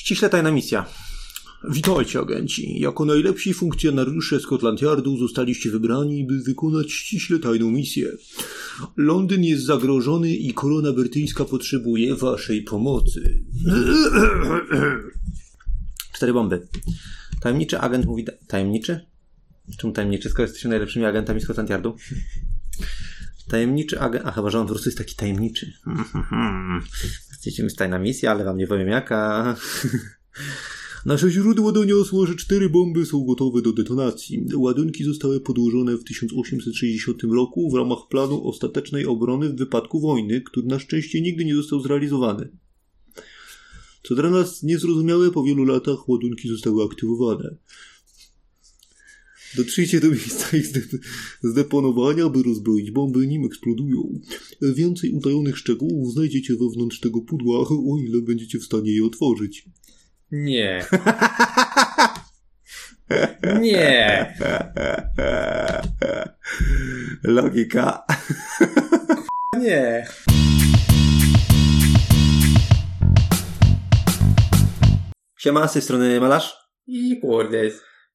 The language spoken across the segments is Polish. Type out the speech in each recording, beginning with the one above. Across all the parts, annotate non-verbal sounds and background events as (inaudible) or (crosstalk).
Ściśle tajna misja. Witajcie, agenci. Jako najlepsi funkcjonariusze Scotland Yardu zostaliście wybrani, by wykonać ściśle tajną misję. Londyn jest zagrożony i korona brytyjska potrzebuje waszej pomocy. (clears throat) Cztery bomby. Tajemniczy agent mówi... Tajemniczy? Czemu tajemniczy, skoro jesteście najlepszymi agentami Scotland Yardu? Tajemniczy agent... A chyba, że on po prostu jest taki tajemniczy. Chcecie mieć tajna misja, ale wam nie powiem jaka. (laughs) Nasze źródło doniosło, że cztery bomby są gotowe do detonacji. Ładunki zostały podłożone w 1860 roku w ramach planu ostatecznej obrony w wypadku wojny, który na szczęście nigdy nie został zrealizowany. Co dla nas niezrozumiałe, po wielu latach ładunki zostały aktywowane. Dotrzyjcie do miejsca ich zdeponowania, by rozbroić bomby, nim eksplodują. Więcej utajonych szczegółów znajdziecie wewnątrz tego pudła, o ile będziecie w stanie je otworzyć. Nie. Nie. Logika. Nie. Siema, z tej strony Malarz. I kurde.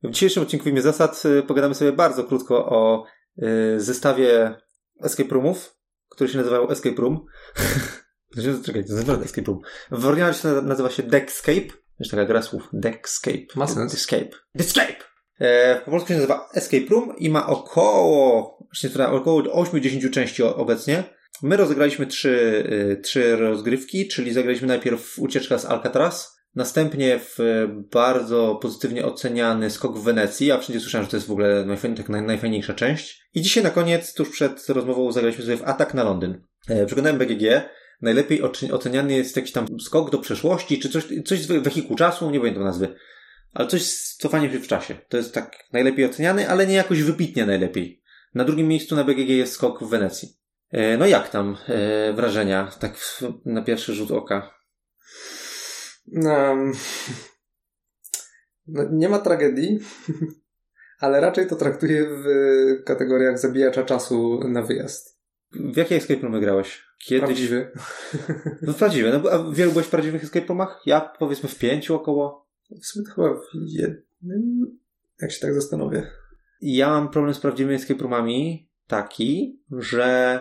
W dzisiejszym odcinku w imię zasad y, pogadamy sobie bardzo krótko o y, zestawie escape roomów, który się nazywał Escape Room. (laughs) Czekaj, to naprawdę Escape Room. W oryginale się nazywa się Deckscape. Jest taka gra słów. Deckscape. Ma sens. Escape. Escape! E, po polsku się nazywa Escape Room i ma około, właśnie około 8-10 części obecnie. My rozegraliśmy trzy, y, trzy rozgrywki, czyli zagraliśmy najpierw ucieczka z Alcatraz, następnie w y, bardzo pozytywnie oceniany skok w Wenecji, a wszędzie słyszałem, że to jest w ogóle tak naj, najfajniejsza część. I dzisiaj na koniec, tuż przed rozmową, zagraliśmy sobie w Atak na Londyn. E, przeglądałem BGG. Najlepiej oceniany jest jakiś tam skok do przeszłości, czy coś, coś z wehikułu czasu, nie pamiętam nazwy. Ale coś z cofaniem się w czasie. To jest tak najlepiej oceniany, ale nie jakoś wybitnie najlepiej. Na drugim miejscu na BGG jest skok w Wenecji. E, no jak tam e, wrażenia, tak na pierwszy rzut oka? Um, (laughs) no, nie ma tragedii, (laughs) ale raczej to traktuję w kategoriach zabijacza czasu na wyjazd. W jakie escape roomy grałeś? Kiedyś? Prawdziwy. No prawdziwe. No, a wielu byłeś w prawdziwych escape roomach? Ja powiedzmy w pięciu około. W sumie to chyba w jednym, jak się tak zastanowię. Ja mam problem z prawdziwymi escape roomami taki, że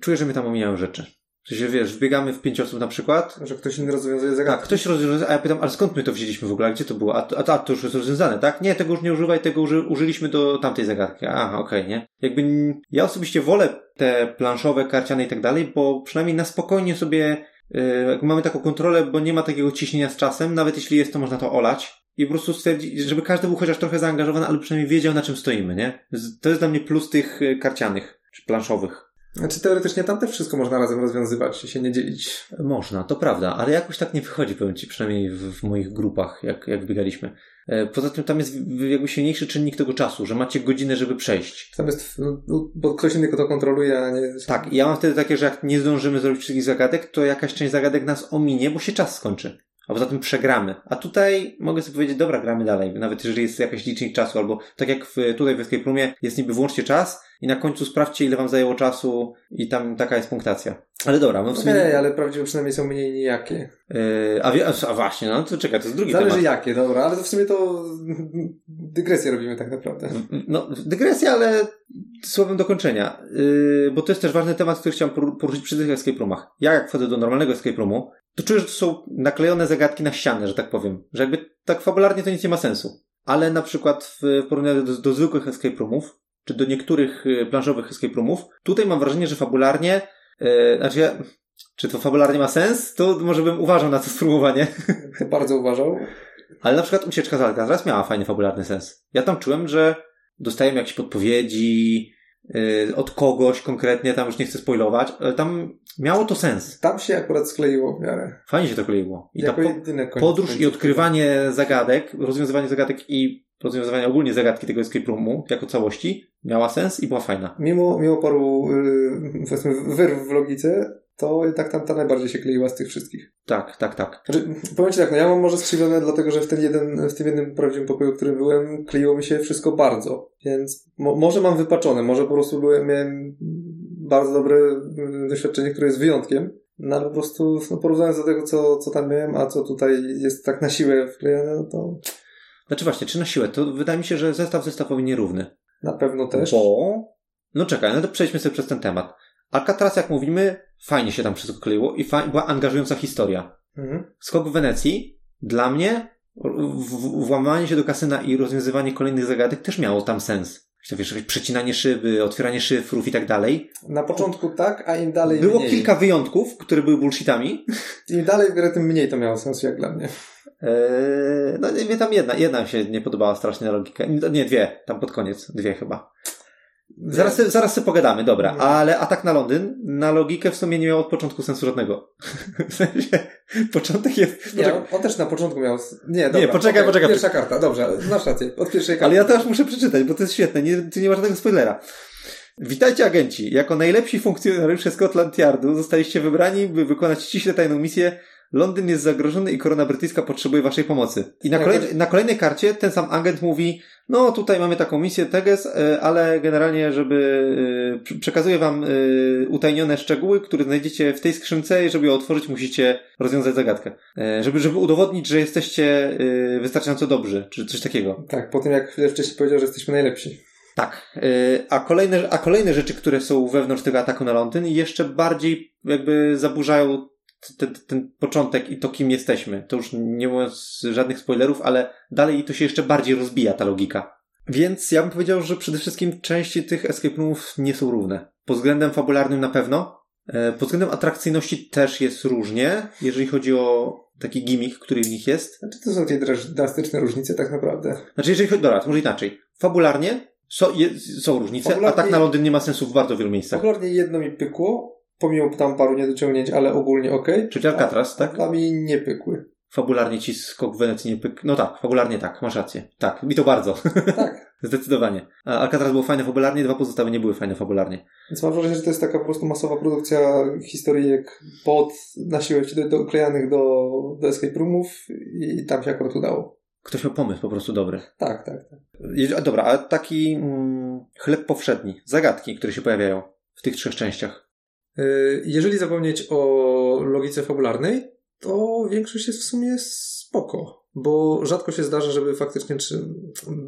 czuję, że mnie tam omijają rzeczy. W sensie, wiesz, wbiegamy w pięć osób na przykład, Że ktoś inny rozwiązuje Tak, zagadkę. ktoś rozwiązał, a ja pytam, ale skąd my to wzięliśmy w ogóle? A Gdzie to było? A, to- a, to- a to już jest rozwiązane, tak? Nie, tego już nie używaj, tego uży, użyliśmy do tamtej zagadki. Aha, okej, nie? Jakby ja osobiście wolę te planszowe, karciane i tak dalej, bo przynajmniej na spokojnie sobie yy, mamy taką kontrolę, bo nie ma takiego ciśnienia z czasem, nawet jeśli jest, to można to olać. I po prostu stwierdzić, żeby każdy był chociaż trochę zaangażowany, ale przynajmniej wiedział, na czym stoimy, nie? To jest dla mnie plus tych y, karcianych, czy planszowych. Znaczy teoretycznie tam też wszystko można razem rozwiązywać i się nie dzielić. Można, to prawda, ale jakoś tak nie wychodzi, powiem Ci, przynajmniej w, w moich grupach, jak, jak biegaliśmy. E, Poza tym tam jest jakby silniejszy czynnik tego czasu, że macie godzinę, żeby przejść. Tam jest, no, no, bo ktoś inny to kontroluje, a nie... Tak, ja mam wtedy takie, że jak nie zdążymy zrobić wszystkich zagadek, to jakaś część zagadek nas ominie, bo się czas skończy. A poza tym przegramy. A tutaj mogę sobie powiedzieć, dobra, gramy dalej. Nawet jeżeli jest jakaś licznik czasu, albo tak jak w, tutaj w Escape Roomie jest niby włączcie czas i na końcu sprawdźcie, ile wam zajęło czasu i tam taka jest punktacja. Ale dobra, no w sumie... Okej, ale prawdziwe przynajmniej są mniej nijakie. Yy, a, wie, a właśnie, no to czekaj, to jest drugi Zależy temat. jakie, dobra, ale to w sumie to dygresję robimy tak naprawdę. No, dygresja, ale słowem dokończenia. Yy, bo to jest też ważny temat, który chciałem poru- poruszyć przy tych escape roomach. Ja jak wchodzę do normalnego escape roomu, to czuję, że to są naklejone zagadki na ścianę, że tak powiem. Że jakby tak fabularnie to nic nie ma sensu. Ale na przykład w porównaniu do, do zwykłych escape roomów, czy do niektórych y, planszowych escape roomów, tutaj mam wrażenie, że fabularnie, yy, znaczy ja, czy to fabularnie ma sens? To może bym uważał na to sformułowanie. (laughs) To bardzo uważał. Ale na przykład ucieczka z Alcatraz miała fajny fabularny sens. Ja tam czułem, że dostajemy jakieś podpowiedzi od kogoś konkretnie, tam już nie chcę spoilować, ale tam miało to sens. Tam się akurat skleiło w miarę. Fajnie się to kleiło. I ta jako po, podróż i odkrywanie zagadek, rozwiązywanie zagadek i rozwiązywanie ogólnie zagadki tego escape roomu jako całości miała sens i była fajna. Mimo, mimo paru yy, powiedzmy wyrw w logice, to jednak tam ta najbardziej się kleiła z tych wszystkich. Tak, tak, tak. Znaczy, powiem Ci tak, no ja mam może skrzywione, dlatego że w, ten jeden, w tym jednym prawdziwym pokoju, w którym byłem, kleiło mi się wszystko bardzo. Więc mo, może mam wypaczone, może po prostu byłem, miałem bardzo dobre y, doświadczenie, które jest wyjątkiem. No ale po prostu no, porównując do tego, co, co tam miałem, a co tutaj jest tak na siłę wklejone, no to Znaczy właśnie, czy na siłę? To wydaje mi się, że zestaw zestawowi nierówny. na pewno też. Bo... No czekaj, no to przejdźmy sobie przez ten temat. Alcatraz, jak mówimy, fajnie się tam wszystko kleiło i fa- była angażująca historia. Mhm. Skok w Wenecji, dla mnie, w- włamanie się do kasyna i rozwiązywanie kolejnych zagadek też miało tam sens. To wiesz, jakieś przecinanie szyby, otwieranie szyfrów i tak dalej. Na początku tak, a im dalej Było mniej. kilka wyjątków, które były bullshitami. Im dalej w grę, tym mniej to miało sensu jak dla mnie. Eee, no nie, tam jedna, jedna mi się nie podobała strasznie na logikę. Nie, dwie, tam pod koniec, dwie chyba. Zaraz, zaraz sobie pogadamy, dobra, No. ale atak na Londyn, na logikę w sumie nie miał od początku sensu żadnego. (laughs) w sensie, początek jest... Nie, on, on też na początku miał... Nie, dobra, poczekaj, okej, poczekaj. Pierwsza karta, dobrze, masz rację. Od pierwszej karty. ale ja też muszę przeczytać, bo to jest świetne, nie, tu nie ma żadnego spoilera. Witajcie agenci. Jako najlepsi funkcjonariusze Scotland Yardu zostaliście wybrani, by wykonać ściśle tajną misję Londyn jest zagrożony i korona brytyjska potrzebuje waszej pomocy. I na, Nie, to- na kolejnej karcie ten sam agent mówi, no tutaj mamy taką misję Teges, e, ale generalnie, żeby e, pr- przekazuję wam e, utajnione szczegóły, które znajdziecie w tej skrzynce i żeby ją otworzyć musicie rozwiązać zagadkę. Żeby, żeby udowodnić, że jesteście wystarczająco dobrzy, czy coś takiego. Tak, po tym jak chwilę wcześniej powiedział, że jesteśmy najlepsi. Tak. A kolejne, a kolejne rzeczy, które są wewnątrz tego ataku na Londyn, jeszcze bardziej jakby zaburzają ten, ten początek i to, kim jesteśmy. To już nie mówiąc żadnych spoilerów, ale dalej to się jeszcze bardziej rozbija ta logika. Więc ja bym powiedział, że przede wszystkim części tych escape roomów nie są równe. Pod względem fabularnym na pewno. E, Pod względem atrakcyjności też jest różnie, jeżeli chodzi o taki gimmick, który w nich jest. Znaczy to są dras- drastyczne różnice tak naprawdę. Znaczy, jeżeli chodzi, dobra, to może inaczej. Fabularnie są, je, są różnice, Fabularnie- a tak na Londyn nie ma sensu w bardzo wielu miejscach. Popularnie jedno mi pykło, pomimo tam paru niedociągnięć, ale ogólnie okej. Czyli Alcatraz, tak? Dla mnie nie pykły. Fabularnie ci skok w Wenecji nie pyk... No tak, fabularnie tak, masz rację. Tak, mi to bardzo. (laughs) Tak. Zdecydowanie. A Alcatraz było fajne fabularnie, dwa pozostałe nie były fajne fabularnie. Więc mam wrażenie, że to jest taka po prostu masowa produkcja historyjek pod na siłę do, doklejanych do, do escape roomów i tam się akurat udało. Ktoś miał pomysł po prostu dobry. Tak, tak, tak. Dobra, a taki mm, chleb powszedni, zagadki, które się pojawiają w tych trzech częściach. Y, Jeżeli zapomnieć o logice fabularnej, to większość jest w sumie spoko, bo rzadko się zdarza, żeby faktycznie czy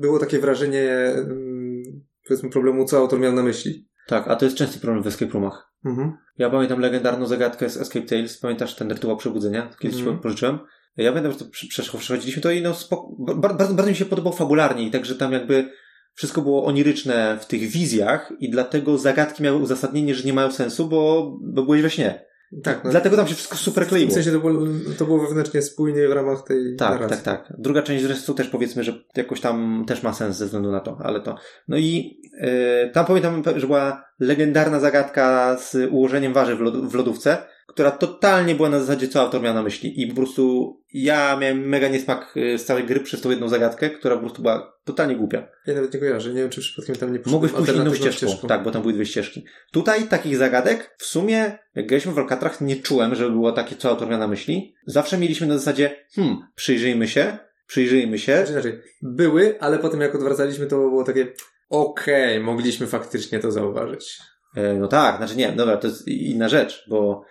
było takie wrażenie mm, powiedzmy problemu, co autor miał na myśli. Tak, a to jest częsty problem w escape roomach. Mhm. Ja pamiętam legendarną zagadkę z Escape Tales. Pamiętasz ten rytuał przebudzenia? Kiedyś Mhm. ci pożyczyłem. Ja pamiętam, że to prze- przeszło- przechodziliśmy to i no spoko, ba- bardzo, bardzo mi się podobał fabularnie i także tam jakby wszystko było oniryczne w tych wizjach i dlatego zagadki miały uzasadnienie, że nie mają sensu, bo, bo byłeś we śnie. Tak, no, Dlatego tam się wszystko super w kleiło. tym sensie to było, to było wewnętrznie spójnie w ramach tej Tak, narracji. tak, tak. Druga część zresztą też powiedzmy, że jakoś tam też ma sens ze względu na to, ale to. No i yy, tam pamiętam, że była legendarna zagadka z ułożeniem warzyw w, w lodówce, która totalnie była na zasadzie, co autor miał na myśli. I po prostu ja miałem mega niesmak y, z całej gry przez tą jedną zagadkę, która po prostu była totalnie głupia. Ja nawet nie kojarzę. Nie wiem, czy przypadkiem tam nie Mogłeś pójść inną alternatywną ścieżką. Tak, bo tam były dwie ścieżki. Tutaj takich zagadek w sumie, jak graliśmy w Alcatraz, nie czułem, że było takie, co autor miał na myśli. Zawsze mieliśmy na zasadzie, hmm, przyjrzyjmy się, przyjrzyjmy się. Znaczy, inaczej, były, ale potem jak odwracaliśmy, to było takie okej, mogliśmy faktycznie to zauważyć. E, No tak, znaczy nie, dobra, to jest inna rzecz, bo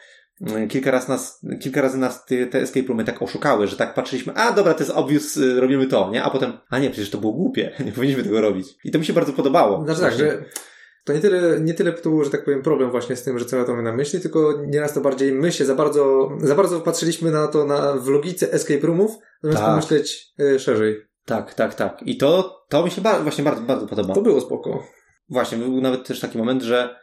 kilka razy nas, kilka razy nas te, te escape roomy tak oszukały, że tak patrzyliśmy, a dobra, to jest obvious, y, robimy to, nie? A potem, a nie, przecież to było głupie, (laughs) nie powinniśmy tego robić. I to mi się bardzo podobało. Znaczy tak, że to nie tyle, nie tyle to był, że tak powiem, problem właśnie z tym, że co ja to na myśli, tylko nieraz to bardziej my się za bardzo, za bardzo patrzyliśmy na to na, w logice escape roomów, zamiast Tak. pomyśleć e, szerzej. Tak, tak, tak. I to, to mi się ba- właśnie bardzo, bardzo podoba. To było spoko. Właśnie, był nawet też taki moment, że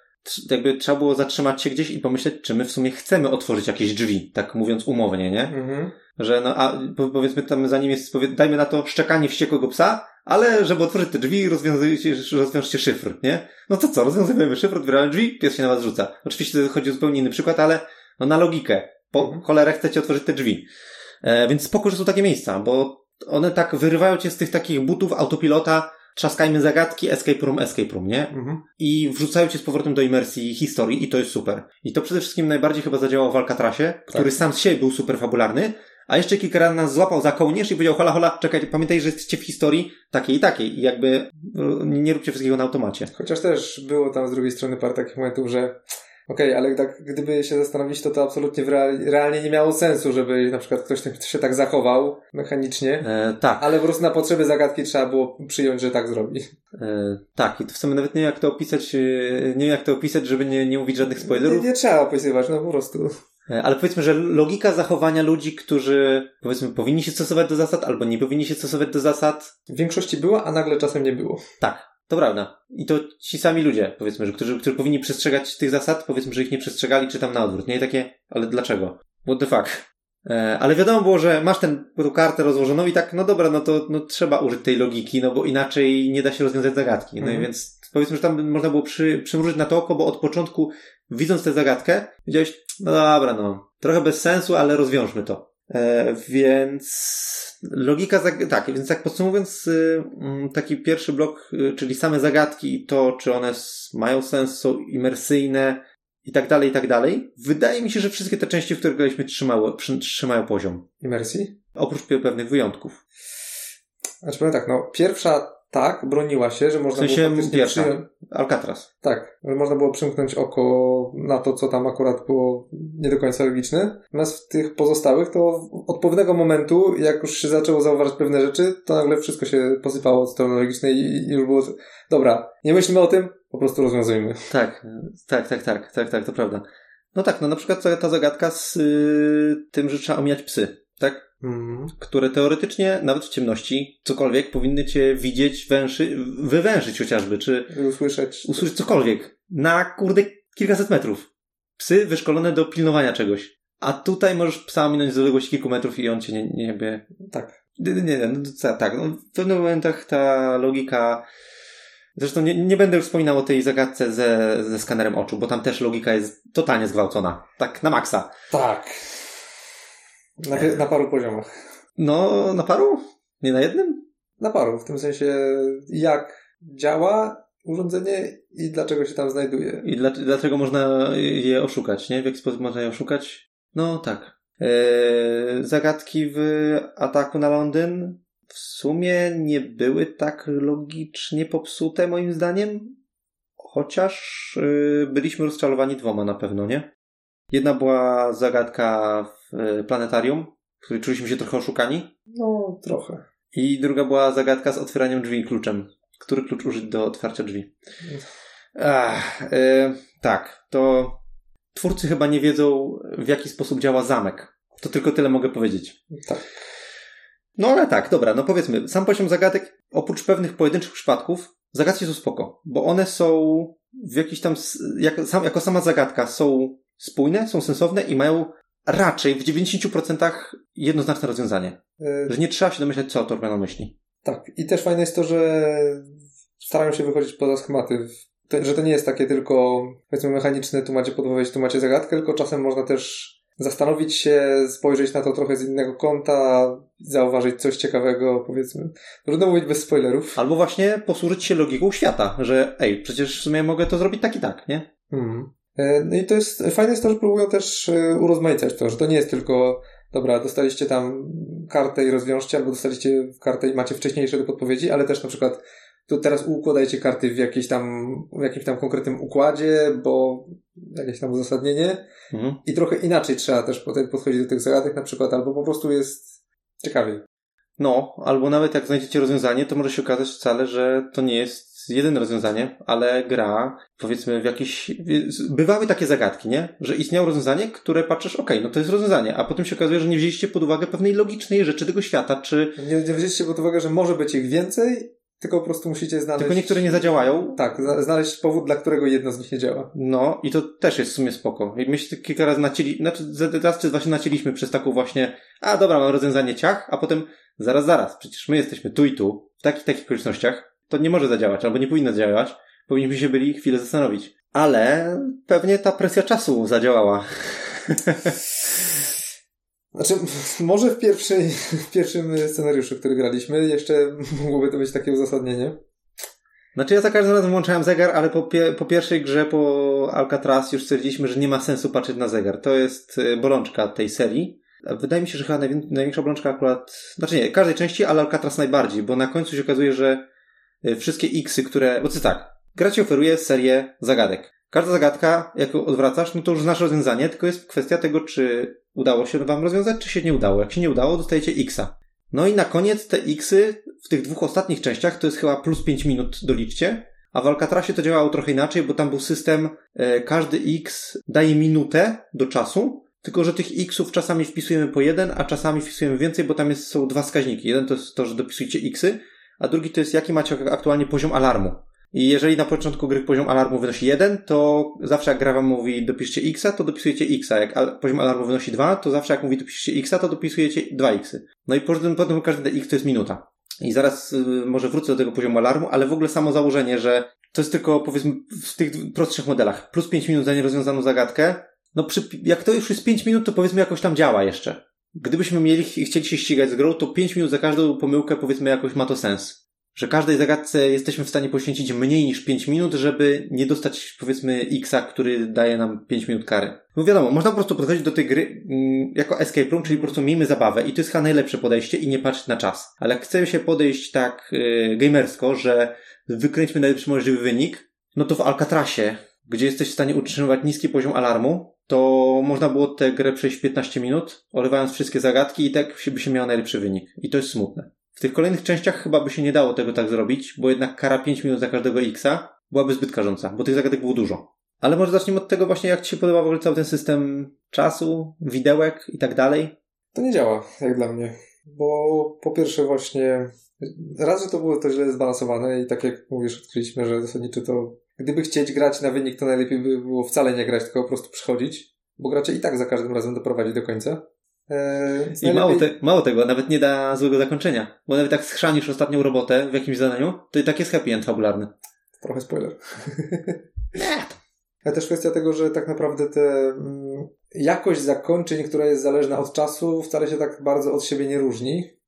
jakby trzeba było zatrzymać się gdzieś i pomyśleć, czy my w sumie chcemy otworzyć jakieś drzwi, tak mówiąc umownie, nie? Mhm. Że no, a po- powiedzmy tam za nim jest, dajmy na to szczekanie wściekłego psa, ale żeby otworzyć te drzwi, rozwiązujecie, rozwiążcie szyfr, nie? No to co, rozwiązujemy szyfr, otwieramy drzwi, pies się na was rzuca. Oczywiście chodzi o zupełnie inny przykład, ale no na logikę. Po Mhm. cholerę chcecie otworzyć te drzwi. E, więc spoko, że są takie miejsca, bo one tak wyrywają cię z tych takich butów autopilota, trzaskajmy zagadki, escape room, escape room, nie? Mhm. i wrzucają cię z powrotem do imersji historii i to jest super. I to przede wszystkim najbardziej chyba zadziałało w Alcatrasie, który sam z siebie był super fabularny, a jeszcze kilka razy nas złapał za kołnierz i powiedział, hola, hola, czekaj, pamiętaj, że jesteście w historii takiej i takiej i jakby no, nie róbcie wszystkiego na automacie. Chociaż też było tam z drugiej strony parę takich momentów, że Okej, ale tak, gdyby się zastanowić, to to absolutnie real, realnie nie miało sensu, żeby na przykład ktoś się tak zachował mechanicznie. E, tak. Ale po prostu na potrzeby zagadki trzeba było przyjąć, że tak zrobi. E, tak, i to w sumie nawet nie wiem jak to opisać, e, nie wiem jak to opisać, żeby nie, nie mówić żadnych Nie, spoilerów. nie trzeba opisywać, no po prostu. E, Ale powiedzmy, że logika zachowania ludzi, którzy powiedzmy powinni się stosować do zasad, albo nie powinni się stosować do zasad, W większości była, a nagle czasem nie było. tak, to prawda. I to ci sami ludzie, powiedzmy, że którzy, którzy powinni przestrzegać tych zasad, powiedzmy, że ich nie przestrzegali, czy tam na odwrót. Nie I takie, ale dlaczego? What the fuck? E, ale wiadomo było, że masz ten, tą kartę rozłożoną i tak, no dobra, no to no, trzeba użyć tej logiki, no bo inaczej nie da się rozwiązać zagadki. No Mhm. i więc powiedzmy, że tam można było przy, przymrużyć na to oko, bo od początku, widząc tę zagadkę, wiedziałeś, no dobra, no, trochę bez sensu, ale rozwiążmy to. E, więc logika, zag- tak, więc tak podsumowując, y, taki pierwszy blok, y, czyli same zagadki i to, czy one s- mają sens, są imersyjne i tak dalej, i tak dalej. Wydaje mi się, że wszystkie te części, w których graliśmy, trzymało, przy, trzymają poziom. Imersji? Oprócz pe- pewnych wyjątków. Znaczy powiem tak, no pierwsza tak, broniła się, że można W sensie było pierwsza. przyjąć... Alcatraz. Tak, że można było przymknąć oko na to, co tam akurat było nie do końca logiczne. Natomiast w tych pozostałych to od pewnego momentu, jak już się zaczęło zauważać pewne rzeczy, to nagle wszystko się posypało od strony logicznej i i już było, dobra, nie myślmy o tym, po prostu rozwiązujmy. Tak, tak, tak, tak, tak, tak, to prawda. No tak, no na przykład ta, ta zagadka z y, tym, że trzeba omijać psy, tak? Mhm. które teoretycznie, nawet w ciemności, cokolwiek, powinny cię widzieć, węszy, wywężyć chociażby, czy usłyszeć. usłyszeć cokolwiek. Na, kurde, kilkaset metrów. Psy wyszkolone do pilnowania czegoś. A tutaj możesz psa minąć z odległości kilku metrów i on cię nie, nie, nie, Tak. nie, nie, nie no, tak, no, w pewnych momentach ta logika, zresztą nie, nie będę już wspominał o tej zagadce ze, ze skanerem oczu, bo tam też logika jest totalnie zgwałcona. Tak, na maksa. Tak. Na, na paru poziomach. No, na paru? Nie na jednym? Na paru, w tym sensie jak działa urządzenie i dlaczego się tam znajduje. I dla, dlaczego można je oszukać, nie? W jaki sposób można je oszukać? No tak. Eee, zagadki w ataku na Londyn w sumie nie były tak logicznie popsute, moim zdaniem. Chociaż yy, byliśmy rozczarowani dwoma na pewno, nie? Jedna była zagadka w e, planetarium, w której czuliśmy się trochę oszukani. No, trochę. I druga była zagadka z otwieraniem drzwi kluczem. Który klucz użyć do otwarcia drzwi? Ach, e, tak, to twórcy chyba nie wiedzą, w jaki sposób działa zamek. To tylko tyle mogę powiedzieć. Tak. No ale tak, dobra, no powiedzmy, sam poziom zagadek, oprócz pewnych pojedynczych przypadków, zagadki są spoko, bo one są w jakiś tam, jak, sam, jako sama zagadka, są spójne, są sensowne i mają raczej w 90% jednoznaczne rozwiązanie. E, Że nie trzeba się domyślać, co autor ma na myśli. Tak. I też fajne jest to, że starają się wychodzić poza schematy. Że to nie jest takie tylko, powiedzmy, mechaniczne, tu macie podpowiedź, tu macie zagadkę, tylko czasem można też zastanowić się, spojrzeć na to trochę z innego kąta, zauważyć coś ciekawego, powiedzmy. Trudno mówić bez spoilerów. Albo właśnie posłużyć się logiką świata, że ej, przecież w sumie mogę to zrobić tak i tak, nie? Mhm. E, No i to jest, fajne jest to, że próbują też e, urozmaicać to, że to nie jest tylko, dobra, dostaliście tam kartę i rozwiążcie, albo dostaliście kartę i macie wcześniejsze do podpowiedzi, ale też na przykład to teraz układajcie karty w jakiejś tam, w jakimś tam konkretnym układzie, bo jakieś tam uzasadnienie Mhm. i trochę inaczej trzeba też potem podchodzić do tych zagadek na przykład, albo po prostu jest ciekawiej. No, albo nawet jak znajdziecie rozwiązanie, to może się okazać wcale, że to nie jest jedyne rozwiązanie, ale gra, powiedzmy, w jakiś. Bywały takie zagadki, nie? Że istniało rozwiązanie, które patrzysz, okej, no to jest rozwiązanie, a potem się okazuje, że nie wzięliście pod uwagę pewnej logicznej rzeczy tego świata, czy Nie, nie wzięliście pod uwagę, że może być ich więcej, tylko po prostu musicie znaleźć... tylko niektóre nie zadziałają. Tak, zna- znaleźć powód, dla którego jedno z nich nie działa. No, i to też jest w sumie spoko. My się kilka razy nacieli, znaczy raz czy dwa się nacieliśmy przez taką właśnie, a dobra, mam rozwiązanie ciach, a potem zaraz, zaraz, przecież my jesteśmy tu i tu, w takich, takich okolicznościach, to nie może zadziałać, albo nie powinno zadziałać. Powinniśmy się byli chwilę zastanowić. Ale pewnie ta presja czasu zadziałała. (laughs) Znaczy, może w, pierwszej, w pierwszym scenariuszu, który graliśmy, jeszcze mogłoby to być takie uzasadnienie. Znaczy ja za każdym razem włączałem zegar, ale po, pie, po pierwszej grze, po Alcatraz już stwierdziliśmy, że nie ma sensu patrzeć na zegar. To jest e, bolączka tej serii. Wydaje mi się, że chyba najwię- największa bolączka akurat, znaczy nie, każdej części, ale Alcatraz najbardziej, bo na końcu się okazuje, że wszystkie X-y, które, bo to tak, gra ci oferuje serię zagadek. Każda zagadka, jak odwracasz, no to już znasz rozwiązanie, tylko jest kwestia tego, czy udało się wam rozwiązać, czy się nie udało. Jak się nie udało, dostajecie Xa. No i na koniec te Xy w tych dwóch ostatnich częściach to jest chyba plus 5 minut doliczcie, a w Alcatrasie to działało trochę inaczej, bo tam był system, e, każdy X daje minutę do czasu, tylko że tych Xów czasami wpisujemy po jeden, a czasami wpisujemy więcej, bo tam jest, są dwa wskaźniki. Jeden to jest to, że dopisujecie Xy, a drugi to jest jaki macie aktualnie poziom alarmu. I jeżeli na początku gry poziom alarmu wynosi 1, to zawsze jak gra wam mówi dopiszcie x, to dopisujecie x. Jak al poziom alarmu wynosi 2, to zawsze jak mówi dopiszcie x, to dopisujecie 2x. No i potem, potem każdy x to jest minuta. I zaraz y, może wrócę do tego poziomu alarmu, ale w ogóle samo założenie, że to jest tylko powiedzmy w tych prostszych modelach. Plus 5 minut za nierozwiązaną zagadkę. No przy, jak to już jest 5 minut, to powiedzmy jakoś tam działa jeszcze. Gdybyśmy mieli, chcieli się ścigać z grą, to 5 minut za każdą pomyłkę powiedzmy jakoś ma to sens że każdej zagadce jesteśmy w stanie poświęcić mniej niż 5 minut, żeby nie dostać powiedzmy Xa, który daje nam 5 minut kary. No wiadomo, można po prostu podchodzić do tej gry mm, jako escape room, czyli po prostu miejmy zabawę i to jest chyba najlepsze podejście i nie patrzeć na czas. Ale jak chcemy się podejść tak y, gamersko, że wykręćmy najlepszy możliwy wynik, no to w Alcatrasie, gdzie jesteś w stanie utrzymywać niski poziom alarmu, to można było tę grę przejść w 15 minut, olewając wszystkie zagadki i tak by się miał najlepszy wynik. I to jest smutne. W tych kolejnych częściach chyba by się nie dało tego tak zrobić, bo jednak kara 5 minut za każdego Xa byłaby zbyt karząca, bo tych zagadek było dużo. Ale może zacznijmy od tego właśnie, jak Ci się podoba w ogóle cały ten system czasu, widełek i tak dalej? To nie działa, jak dla mnie. Bo po pierwsze właśnie, raz, że to było to źle zbalansowane i tak jak mówisz, odkryliśmy, że zasadniczo to, gdyby chcieć grać na wynik, to najlepiej by było wcale nie grać, tylko po prostu przychodzić, bo gracze i tak za każdym razem doprowadzi do końca. Eee, I mało, te, mało tego, nawet nie da złego zakończenia. Bo nawet jak schrzanisz ostatnią robotę w jakimś zadaniu, to i tak jest happy end fabularny. Trochę spoiler. (laughs) Ale też kwestia tego, że tak naprawdę te mm, jakość zakończeń, która jest zależna od czasu, wcale się tak bardzo od siebie nie różni.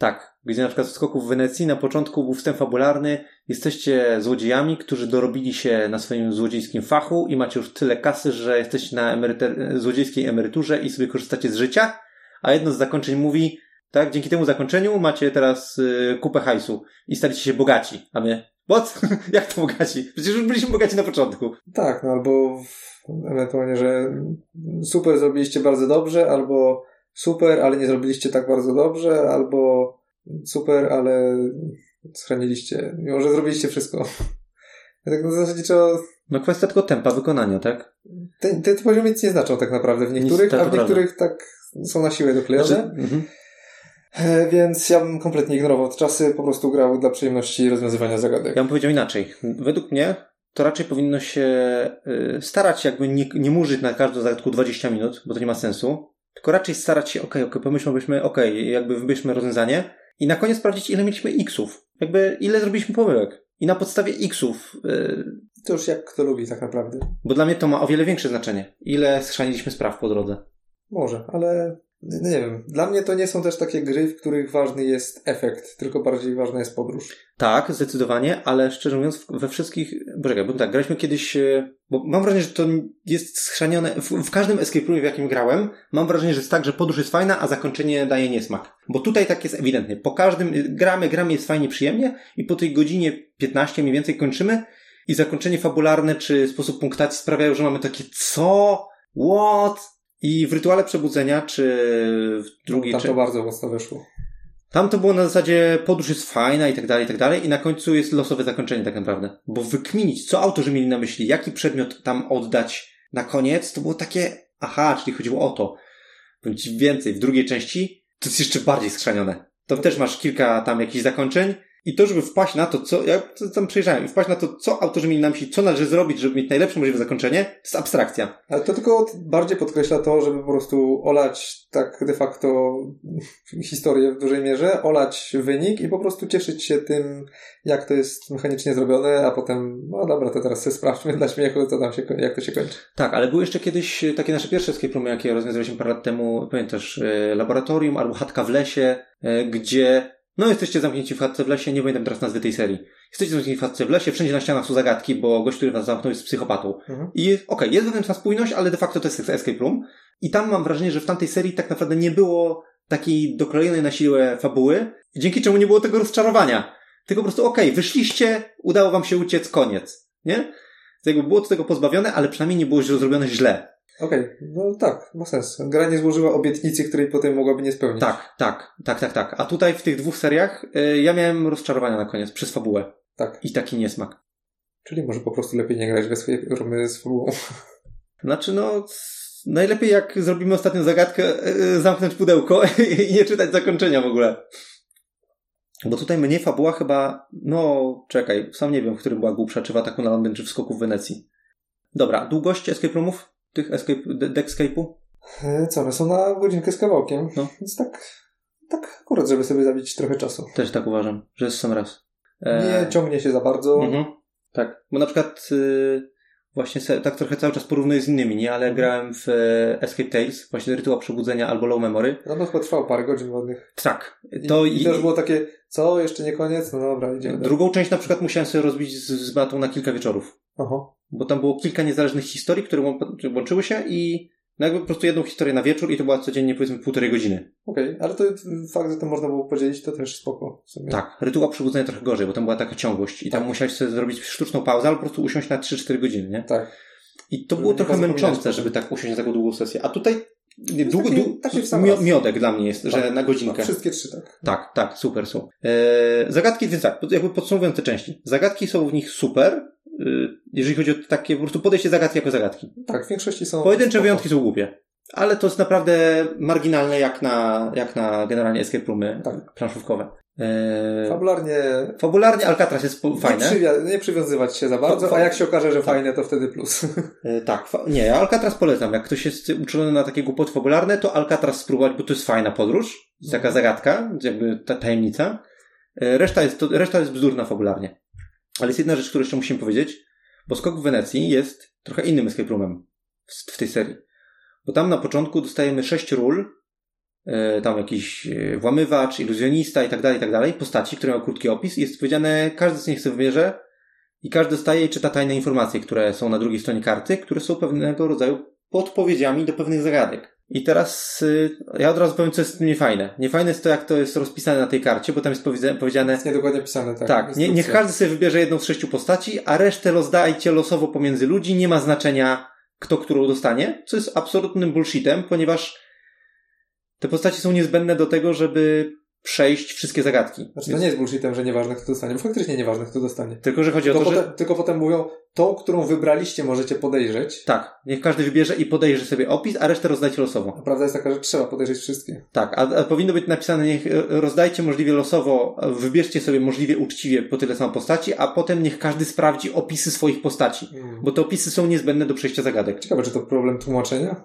Tak, gdzie na przykład w skoku w Wenecji na początku był wstęp fabularny, jesteście złodziejami, którzy dorobili się na swoim złodziejskim fachu i macie już tyle kasy, że jesteście na emeryter- złodziejskiej emeryturze i sobie korzystacie z życia a jedno z zakończeń mówi, tak, dzięki temu zakończeniu macie teraz y, kupę hajsu i staliście się bogaci, a my, what? (laughs) Jak to bogaci? Przecież już byliśmy bogaci na początku. Tak, no albo ewentualnie, że super zrobiliście bardzo dobrze, albo super, ale nie zrobiliście tak bardzo dobrze, albo super, ale schroniliście, mimo że zrobiliście wszystko. (laughs) Tak na zasadzie trzeba... No kwestia tylko tempa wykonania, tak? Te, te poziomy nic nie znaczą tak naprawdę w niektórych, nic, a w niektórych prawda. tak są na siłę doklejone. Znaczy, mhm. E, więc ja bym kompletnie ignorował te czasy, po prostu grał dla przyjemności rozwiązywania zagadek. Ja bym powiedział inaczej. Według mnie to raczej powinno się y, starać jakby nie, nie murzyć na każdą zagadkę 20 minut, bo to nie ma sensu, tylko raczej starać się, okej, okay, okay, pomyślmy, okej, okay, jakby wybierzmy rozwiązanie i na koniec sprawdzić, ile mieliśmy xów. Jakby ile zrobiliśmy pomyłek. I na podstawie xów. Yy, to już jak kto lubi tak naprawdę. Bo dla mnie to ma o wiele większe znaczenie. Ile schrzaniliśmy spraw po drodze. Może, ale nie wiem. Dla mnie to nie są też takie gry, w których ważny jest efekt, tylko bardziej ważna jest podróż. Tak, zdecydowanie, ale szczerze mówiąc, we wszystkich. Poczekaj, bo tak, graliśmy kiedyś. E, bo mam wrażenie, że to jest schrzanione. W, w każdym escape roomie, w jakim grałem, mam wrażenie, że jest tak, że podróż jest fajna, a zakończenie daje niesmak. Bo tutaj tak jest ewidentnie. Po każdym gramy, gramy jest fajnie, przyjemnie i po tej godzinie 15 mniej więcej kończymy i zakończenie fabularne czy sposób punktacji sprawiają, że mamy takie co? What? I w rytuale przebudzenia, czy w drugiej... No, tam to czy... bardzo mocno wyszło. Tam to było na zasadzie podróż jest fajna i tak dalej, i tak dalej i na końcu jest losowe zakończenie tak naprawdę. Bo wykminić, co autorzy mieli na myśli, jaki przedmiot tam oddać na koniec, to było takie, aha, czyli chodziło o to. Bądź więcej, w drugiej części to jest jeszcze bardziej skrzanione. To też masz kilka tam jakichś zakończeń i to, żeby wpaść na to, co, ja tam przejrzałem, wpaść na to, co autorzy mieli na myśli, co należy zrobić, żeby mieć najlepsze możliwe zakończenie, to jest abstrakcja. Ale to tylko bardziej podkreśla to, żeby po prostu olać tak de facto historię w dużej mierze, olać wynik i po prostu cieszyć się tym, jak to jest mechanicznie zrobione, a potem, no dobra, to teraz sobie sprawdźmy dla śmiechu, co tam się, jak to się kończy. Tak, ale były jeszcze kiedyś takie nasze pierwsze escape roomy, jakie rozwiązywaliśmy parę lat temu, pamiętasz, e, laboratorium albo chatka w lesie, e, gdzie no, jesteście zamknięci w chatce w lesie, nie pamiętam teraz nazwy tej serii. Jesteście zamknięci w chatce w lesie, wszędzie na ścianach są zagadki, bo gość, który was zamknął jest psychopatą. Mhm. I okej, okay, jest wewnętrzna spójność, ale de facto to jest escape room. I tam mam wrażenie, że w tamtej serii tak naprawdę nie było takiej dokrojonej na siłę fabuły, dzięki czemu nie było tego rozczarowania. Tylko po prostu okej, okay, wyszliście, udało wam się uciec, koniec. Nie? To jakby było do tego pozbawione, ale przynajmniej nie było zrobione źle. Okej, okay. no tak, ma sens. Gra nie złożyła obietnicy, której potem mogłaby nie spełnić. Tak, tak, tak, tak, tak. A tutaj w tych dwóch seriach y, ja miałem rozczarowania na koniec, przez fabułę. Tak. I taki niesmak. Czyli może po prostu lepiej nie grać we swoje romy z fabułą. (laughs) Znaczy no, najlepiej jak zrobimy ostatnią zagadkę, y, zamknąć pudełko (laughs) i nie czytać zakończenia w ogóle. Bo tutaj mnie fabuła chyba, no czekaj, sam nie wiem, w którym była głupsza, czy w ataku na Londyn, czy w skoku w Wenecji. Dobra, długość escape roomów? Tych escape, deckscape'u? E, co, one są na godzinkę z kawałkiem. No. Więc tak, tak akurat, żeby sobie zabić trochę czasu. Też tak uważam, że jest sam raz. E... Nie ciągnie się za bardzo. Mhm. Tak, bo na przykład y, właśnie se, tak trochę cały czas porównuję z innymi, nie? Ale mhm. grałem w e, Escape Tales, właśnie Rytuał Przebudzenia albo Low Memory. No to chyba trwało parę godzin ładnych. Tak. To I, i, i też było takie, co, jeszcze nie koniec? No dobra, idziemy. Drugą część na przykład musiałem sobie rozbić z, z batą na kilka wieczorów. Aha. Bo tam było kilka niezależnych historii, które łączyły się i no jakby po prostu jedną historię na wieczór i to była codziennie powiedzmy półtorej godziny. Okej, okay, ale to fakt, że to można było podzielić, to też spoko. Sobie. Tak, rytuał przebudzenia trochę gorzej, bo tam była taka ciągłość i tam tak. musiałeś sobie zrobić sztuczną pauzę, albo po prostu usiąść na 3-4 godziny, nie? Tak. I to było trochę męczące, żeby tak usiąść na taką długą sesję. A tutaj nie, długo, taki, taki mio, miodek dla mnie jest, tak, że na godzinkę. Tak, wszystkie trzy, tak. Tak, tak, super są. E, zagadki, więc tak, jakby podsumowując te części. Zagadki są w nich super, e, jeżeli chodzi o takie po prostu podejście zagadki jako zagadki. Tak, w większości są. Pojedyncze spoko. wyjątki są głupie. Ale to jest naprawdę marginalne jak na, jak na generalnie escape roomy tak. planszówkowe. Eee, fabularnie. Fabularnie Alcatraz jest fajne. Nie, nie przywiązywać się za bardzo, a jak się okaże, że tak. fajne, to wtedy plus. Eee, tak, nie, ja Alcatraz polecam. Jak ktoś jest uczulony na takie głupoty fabularne, to Alcatraz spróbować, bo to jest fajna podróż. Jest taka mhm. zagadka, jakby ta tajemnica. Eee, reszta jest, to, reszta jest bzdurna fabularnie. Ale jest jedna rzecz, którą jeszcze musimy powiedzieć, bo skok w Wenecji jest trochę innym escape roomem w, w tej serii. Bo tam na początku dostajemy sześć ról, tam jakiś e, włamywacz, iluzjonista i tak dalej, i tak dalej, postaci, które mają krótki opis jest powiedziane, każdy z nich sobie wybierze i każdy dostaje i czyta tajne informacje, które są na drugiej stronie karty, które są pewnego rodzaju podpowiedziami do pewnych zagadek. I teraz y, ja od razu powiem, co jest niefajne. Niefajne jest to, jak to jest rozpisane na tej karcie, bo tam jest powiedziane... Jest niedokładnie pisane, tak. Tak, nie, niech każdy sobie wybierze jedną z sześciu postaci, a resztę rozdajcie losowo pomiędzy ludzi, nie ma znaczenia, kto którą dostanie, co jest absolutnym bullshitem, ponieważ te postacie są niezbędne do tego, żeby przejść wszystkie zagadki. Znaczy, Więc... to nie jest bullshitem, że nieważne kto dostanie, bo (laughs) faktycznie nieważne kto dostanie. Tylko, że chodzi o to, potem, że... Tylko potem mówią, tą, którą wybraliście możecie podejrzeć. Tak, niech każdy wybierze i podejrzy sobie opis, a resztę rozdajcie losowo. A prawda jest taka, że trzeba podejrzeć wszystkie. Tak, a, a powinno być napisane, niech e, rozdajcie możliwie losowo, wybierzcie sobie możliwie uczciwie po tyle samo postaci, a potem niech każdy sprawdzi opisy swoich postaci, hmm. bo te opisy są niezbędne do przejścia zagadek. Ciekawe, czy to problem tłumaczenia?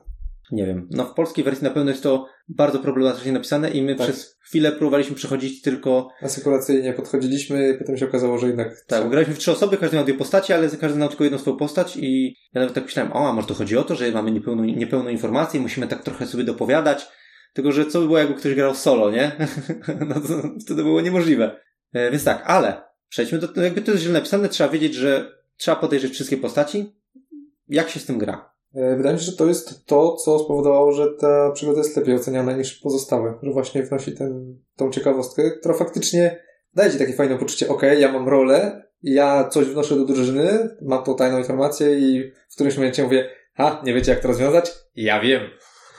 Nie wiem. No w polskiej wersji na pewno jest to bardzo problematycznie napisane i my tak. przez chwilę próbowaliśmy przechodzić tylko... Asykulacyjnie podchodziliśmy, potem się okazało, że jednak... Tak, graliśmy w trzy osoby, każdy miał dwie postaci, ale każdy miał tylko jedną swoją postać i ja nawet tak myślałem, o, a może to chodzi o to, że mamy niepełną, niepełną informację, musimy tak trochę sobie dopowiadać, tylko że co by było, jakby ktoś grał solo, nie? (laughs) no to wtedy było niemożliwe. E, więc tak, ale przejdźmy do... Jakby to jest źle napisane, trzeba wiedzieć, że trzeba podejrzeć wszystkie postaci. Jak się z tym gra? E, wydaje mi się, że to jest to, co spowodowało, że ta przygoda jest lepiej oceniana niż pozostałe. Że właśnie wnosi ten, tą ciekawostkę, która faktycznie daje ci takie fajne poczucie, ok, ja mam rolę, ja coś wnoszę do drużyny, mam tą tajną informację i w którymś momencie mówię, ha, nie wiecie jak to rozwiązać? Ja wiem.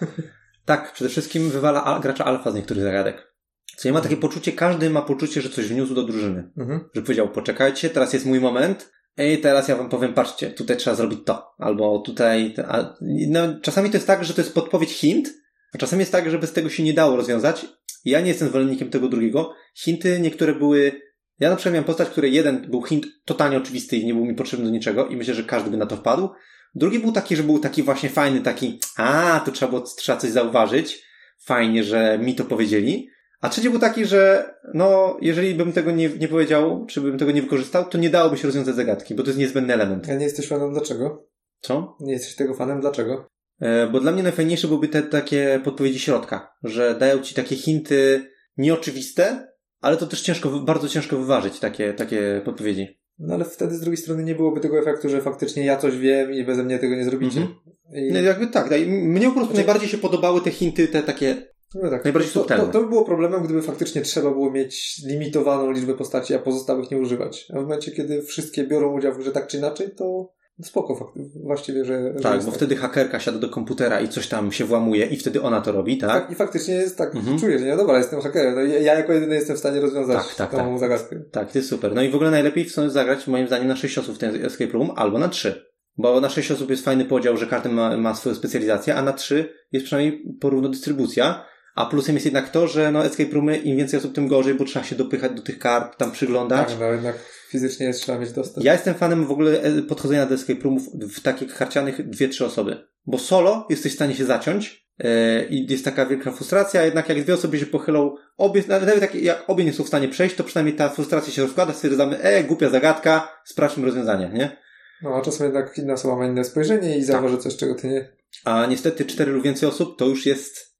(laughs) tak, przede wszystkim wywala al gracza alfa z niektórych zagadek. Co nie ma takie poczucie, każdy ma poczucie, że coś wniósł do drużyny. Mhm. Że powiedział, poczekajcie, teraz jest mój moment, Ej, teraz ja wam powiem, patrzcie, tutaj trzeba zrobić to. Albo tutaj, a, no, czasami to jest tak, że to jest podpowiedź hint, a czasami jest tak, że bez tego się nie dało rozwiązać. Ja nie jestem zwolennikiem tego drugiego. Hinty niektóre były, ja na przykład miałem postać, której jeden był hint totalnie oczywisty i nie był mi potrzebny do niczego i myślę, że każdy by na to wpadł. Drugi był taki, że był taki właśnie fajny, taki, a, tu trzeba było, trzeba coś zauważyć. Fajnie, że mi to powiedzieli. A trzeci był taki, że no, jeżeli bym tego nie, nie powiedział, czy bym tego nie wykorzystał, to nie dałoby się rozwiązać zagadki, bo to jest niezbędny element. Ja nie jesteś fanem dlaczego? Co? Nie jesteś tego fanem dlaczego? E, bo dla mnie najfajniejsze byłyby te takie podpowiedzi środka, że dają ci takie hinty nieoczywiste, ale to też ciężko, bardzo ciężko wyważyć takie, takie podpowiedzi. No ale wtedy z drugiej strony nie byłoby tego efektu, że faktycznie ja coś wiem i beze mnie tego nie zrobicie. Mhm. I... No, jakby tak, mnie po prostu znaczy... najbardziej się podobały te hinty, te takie no tak, najbardziej to, to, to, by było problemem, gdyby faktycznie trzeba było mieć limitowaną liczbę postaci, a pozostałych nie używać. A w momencie, kiedy wszystkie biorą udział w grze tak czy inaczej, to Spoko, fakt, właściwie, że. że Tak, bo wtedy hakerka siada do komputera i coś tam się włamuje i wtedy ona to robi, tak? Tak, I faktycznie jest tak, Mhm. czuję, że ja dobra, jestem hakerem. No, ja, ja jako jedyny jestem w stanie rozwiązać Tak, tak, tą tak. zagadkę. Tak, to jest super. No i w ogóle najlepiej w sumie zagrać moim zdaniem na 6 osób w ten escape room albo na 3. Bo na 6 osób jest fajny podział, że każdy ma, ma swoją specjalizację, a na 3 jest przynajmniej porówno dystrybucja. A plusem jest jednak to, że no escape roomy im więcej osób, tym gorzej, bo trzeba się dopychać do tych kart, tam przyglądać. Tak, no jednak fizycznie jest, trzeba mieć dostęp. Ja jestem fanem w ogóle e, podchodzenia do escape roomów w takich harcianych dwie, trzy osoby. Bo solo jesteś w stanie się zaciąć e, i jest taka wielka frustracja, jednak jak dwie osoby się pochylą, obie, nawet jak, jak obie nie są w stanie przejść, to przynajmniej ta frustracja się rozkłada, stwierdzamy, e, głupia zagadka, sprawdźmy rozwiązanie, nie? No, a czasem jednak inna osoba ma inne spojrzenie i zauważy coś, czego ty nie. A niestety cztery lub więcej osób to już jest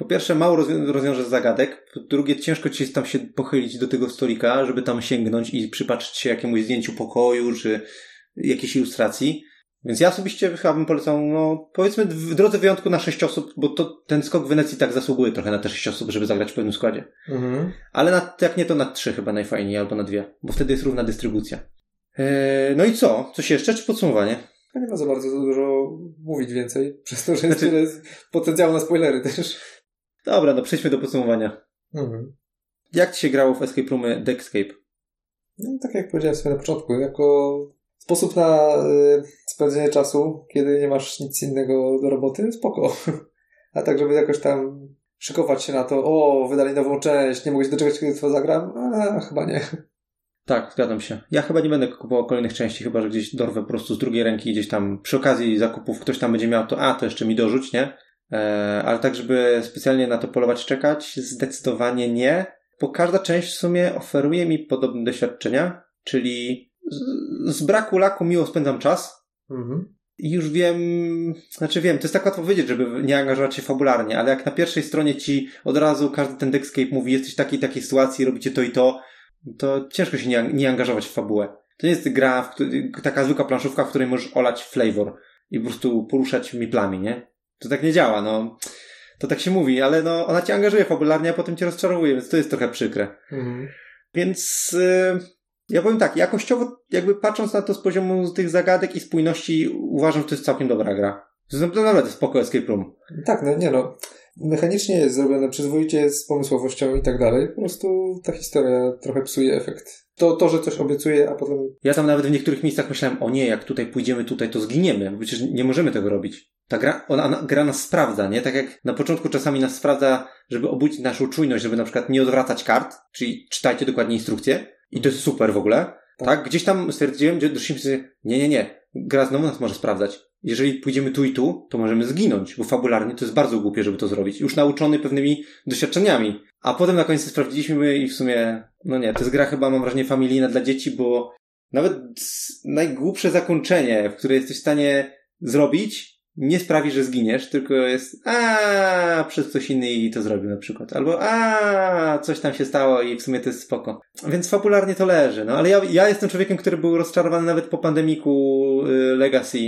po pierwsze mało rozwią- rozwiążesz zagadek, po drugie ciężko ci jest tam się pochylić do tego stolika, żeby tam sięgnąć i przypatrzyć się jakiemuś zdjęciu pokoju, czy jakiejś ilustracji. Więc ja osobiście chyba bym polecał, no powiedzmy w drodze wyjątku na sześć osób, bo to ten skok w Wenecji tak zasługuje trochę na te sześć osób, żeby zagrać w pewnym składzie. Mhm. Ale na, jak nie to na trzy chyba najfajniej, albo na dwie, bo wtedy jest równa dystrybucja. Eee, no i co? Coś jeszcze, czy podsumowanie? To nie ma za bardzo dużo mówić więcej, przez to, że jest Znaczy- tyle potencjału na spoilery też. Dobra, no przejdźmy do podsumowania. Mhm. Jak ci się grało w Escape Roomy Deckscape? No, tak jak powiedziałem sobie na początku, jako sposób na y, spędzenie czasu, kiedy nie masz nic innego do roboty, spoko. (laughs) A tak, żeby jakoś tam szykować się na to, o, wydali nową część, nie mogę się doczekać, kiedy to zagram, a chyba nie. Tak, zgadzam się. Ja chyba nie będę kupował kolejnych części, chyba że gdzieś dorwę po prostu z drugiej ręki, gdzieś tam przy okazji zakupów ktoś tam będzie miał to, a to jeszcze mi dorzuć, nie? E, ale tak, żeby specjalnie na to polować, czekać, zdecydowanie nie, bo każda część w sumie oferuje mi podobne doświadczenia, czyli z, z braku laku miło spędzam czas, Mhm. i już wiem, znaczy wiem, to jest tak łatwo powiedzieć, żeby nie angażować się fabularnie, ale jak na pierwszej stronie ci od razu każdy ten Deckscape mówi, jesteś w takiej takiej sytuacji, robicie to i to, to ciężko się nie, nie angażować w fabułę. To nie jest gra, w taka zwykła planszówka, w której możesz olać flavor i po prostu poruszać miplami, nie? To tak nie działa, no. To tak się mówi, ale no, ona cię angażuje fabularnie, a potem cię rozczarowuje, więc to jest trochę przykre. Mhm. Więc y, ja powiem tak, jakościowo, jakby patrząc na to z poziomu tych zagadek i spójności, uważam, że to jest całkiem dobra gra. To naprawdę spoko escape room. Tak, no nie no. Mechanicznie jest zrobione przyzwoicie z pomysłowością i tak dalej. Po prostu ta historia trochę psuje efekt. To, to że coś obiecuje, a potem Ja tam nawet w niektórych miejscach myślałem, o nie, jak tutaj pójdziemy tutaj, to zginiemy. Bo Przecież nie możemy tego robić. Ta gra, ona, ona, gra nas sprawdza, nie? Tak jak na początku czasami nas sprawdza, żeby obudzić naszą czujność, żeby na przykład nie odwracać kart, czyli czytajcie dokładnie instrukcje. I to jest super w ogóle. Tak? Gdzieś tam stwierdziłem, że doszliśmy sobie, nie, nie, nie. Gra znowu nas może sprawdzać. Jeżeli pójdziemy tu i tu, to możemy zginąć, bo fabularnie to jest bardzo głupie, żeby to zrobić. Już nauczony pewnymi doświadczeniami. A potem na końcu sprawdziliśmy i w sumie, no nie, to jest gra chyba, mam wrażenie, familijna dla dzieci, bo nawet najgłupsze zakończenie, w które jesteś w stanie zrobić, nie sprawi, że zginiesz, tylko jest a przez ktoś inny to zrobił na przykład. Albo a coś tam się stało i w sumie to jest spoko. Więc fabularnie to leży. No ale ja, ja jestem człowiekiem, który był rozczarowany nawet po pandemiku y, Legacy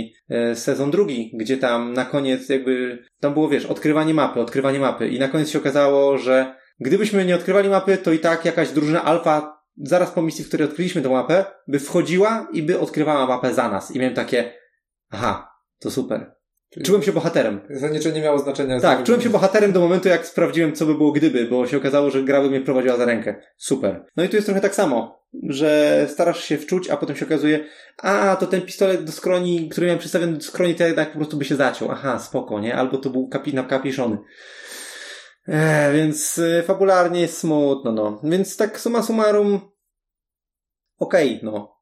y, sezon drugi, gdzie tam na koniec jakby tam było, wiesz, odkrywanie mapy, odkrywanie mapy i na koniec się okazało, że gdybyśmy nie odkrywali mapy, to i tak jakaś drużyna alfa zaraz po misji, w której odkryliśmy tę mapę, by wchodziła i by odkrywała mapę za nas. I miałem takie, aha, to super. Czułem się bohaterem. Zasadniczo nie miało znaczenia. Tak, czułem się bohaterem do momentu, jak sprawdziłem, co by było gdyby, bo się okazało, że gra by mnie prowadziła za rękę. Super. No i tu jest trochę tak samo, że starasz się wczuć, a potem się okazuje, a to ten pistolet do skroni, który miałem przystawiony do skroni, to jednak po prostu by się zaciął. Aha, spoko, nie? Albo to był kapi, kapiszony. Eee, więc y, fabularnie jest smutno, no. Więc tak summa summarum, okej, no.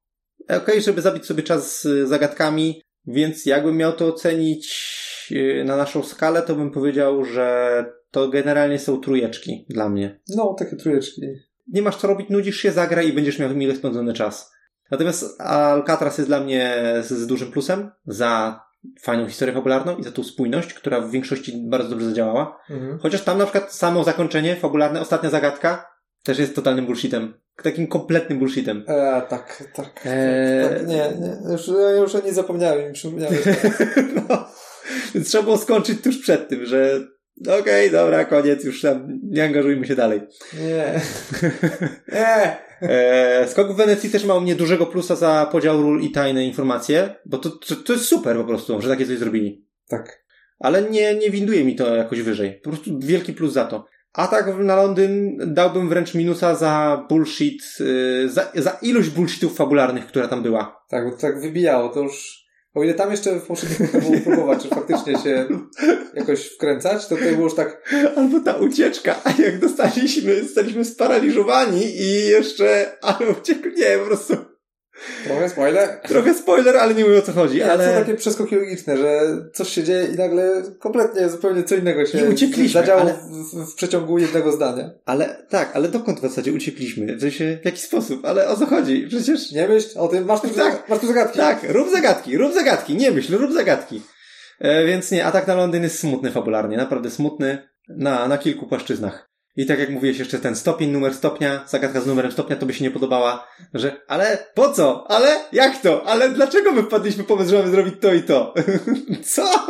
Okej, żeby zabić sobie czas z zagadkami, więc jakbym miał to ocenić yy, na naszą skalę, to bym powiedział, że to generalnie są trójeczki dla mnie. No, takie trójeczki. Nie masz co robić, nudzisz się, zagraj i będziesz miał mile spędzony czas. Natomiast Alcatraz jest dla mnie z, z dużym plusem za fajną historię fabularną i za tą spójność, która w większości bardzo dobrze zadziałała. Mhm. Chociaż tam na przykład samo zakończenie fabularne, ostatnia zagadka, też jest totalnym bullshitem. Takim kompletnym bullshitem. E, tak, tak, Eee. tak, tak. Nie, nie. Już, ja już o nie zapomniałem i mi przypomniałem. no. Więc trzeba było skończyć tuż przed tym, że Okej, dobra, koniec, już tam nie angażujmy się dalej. Nie. (laughs) Nie. E, skok w Wenecji też ma u mnie dużego plusa za podział ról i tajne informacje, bo to, to, to jest super po prostu, że takie coś zrobili. Tak. Ale nie, nie winduje mi to jakoś wyżej. Po prostu wielki plus za to. A tak na Londyn dałbym wręcz minusa za bullshit, yy, za, za ilość bullshitów fabularnych, która tam była. Tak, bo to tak wybijało, to już... O ile tam jeszcze w poprzednich było próbować, czy faktycznie się jakoś wkręcać, to tutaj było już tak... Albo ta ucieczka, a jak dostaliśmy, zostaliśmy sparaliżowani i jeszcze, ale uciekł, nie, po prostu Trochę spoiler. trochę spoiler, ale nie mówię o co chodzi, Nie, ale... są takie przeskoki logiczne, że coś się dzieje i nagle kompletnie zupełnie co innego się I uciekliśmy, zadziało ale- w, w, w przeciągu jednego zdania. Ale tak, ale dokąd w zasadzie uciekliśmy? W sensie, w jaki sposób? Ale o co chodzi? Przecież... Nie myśl o tym, masz tu, Tak. masz tu zagadki. Tak, rób zagadki, rób zagadki, nie myśl, rób zagadki. E, więc nie, atak na Londyn jest smutny fabularnie, naprawdę smutny na, na kilku płaszczyznach. I tak jak mówiłeś, jeszcze ten stopień, numer stopnia, zagadka z numerem stopnia, to by się nie podobała, że ale po co? Ale jak to? Ale dlaczego my wpadliśmy pomysł, że mamy zrobić to i to? (laughs) co?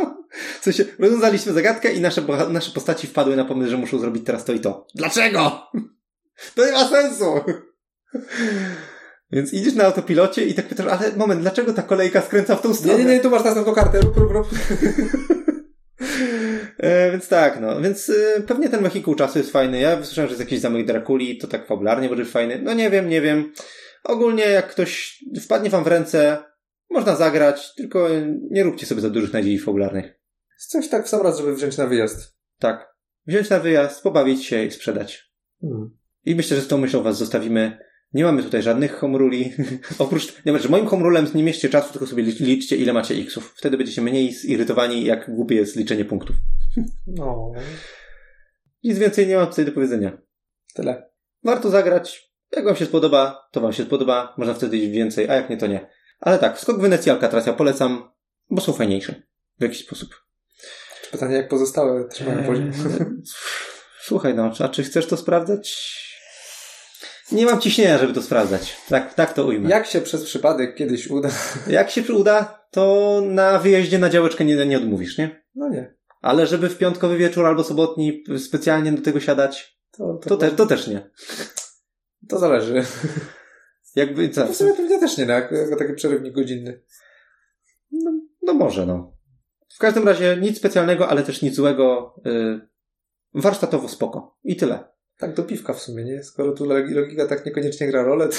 W sensie, rozwiązaliśmy zagadkę i nasze, nasze postaci wpadły na pomysł, że muszą zrobić teraz to i to. Dlaczego? (laughs) To nie ma sensu! Więc idziesz na autopilocie i tak pytasz, ale moment, dlaczego ta kolejka skręca w tą Nie, stronę? nie, nie, tu masz następną kartę, rób, rób, rób. (laughs) E, więc tak, no. Więc e, pewnie ten wehikuł czasu jest fajny. Ja słyszałem, że jest jakiś zamek Drakuli, to tak fabularnie może być fajny. No nie wiem, nie wiem. Ogólnie jak ktoś wpadnie wam w ręce, można zagrać, tylko nie róbcie sobie za dużych nadziei fabularnych. Coś tak w sam raz, żeby wziąć na wyjazd. Tak. Wziąć na wyjazd, pobawić się i sprzedać. Hmm. I myślę, że z tą myślą was zostawimy. Nie mamy tutaj żadnych home ruli. (laughs) Oprócz, nie wiem, że moim home rulem nie mieście czasu, tylko sobie lic- liczcie ile macie xów. Wtedy będziecie mniej zirytowani, jak głupie jest liczenie punktów. (laughs) No, Nic więcej nie mam tutaj do powiedzenia. tyle. Warto zagrać. Jak wam się spodoba, to wam się spodoba. Można wtedy iść więcej, a jak nie, to nie. Ale tak, skok Wenecji Alcatraz ja polecam, bo są fajniejsze. W jakiś sposób. Pytanie, jak pozostałe trzymają poziom. Eee, (laughs) Słuchaj, no, a czy chcesz to sprawdzać? Nie mam ciśnienia, żeby to sprawdzać. Tak, tak to ujmę. Jak się przez przypadek kiedyś uda? Jak się uda, to na wyjeździe na działeczkę nie, nie odmówisz, nie? No nie. Ale żeby w piątkowy wieczór albo sobotni specjalnie do tego siadać, To, to, to, te, to też nie. to zależy. Jakby, co? To w sumie pewnie też nie, no, jako, jako taki przerywnik godzinny. No, no może, no. W każdym razie nic specjalnego, ale też nic złego. Yy, warsztatowo spoko. I tyle. Tak do piwka w sumie, nie? Skoro tu logi- logika tak niekoniecznie gra rolę, to...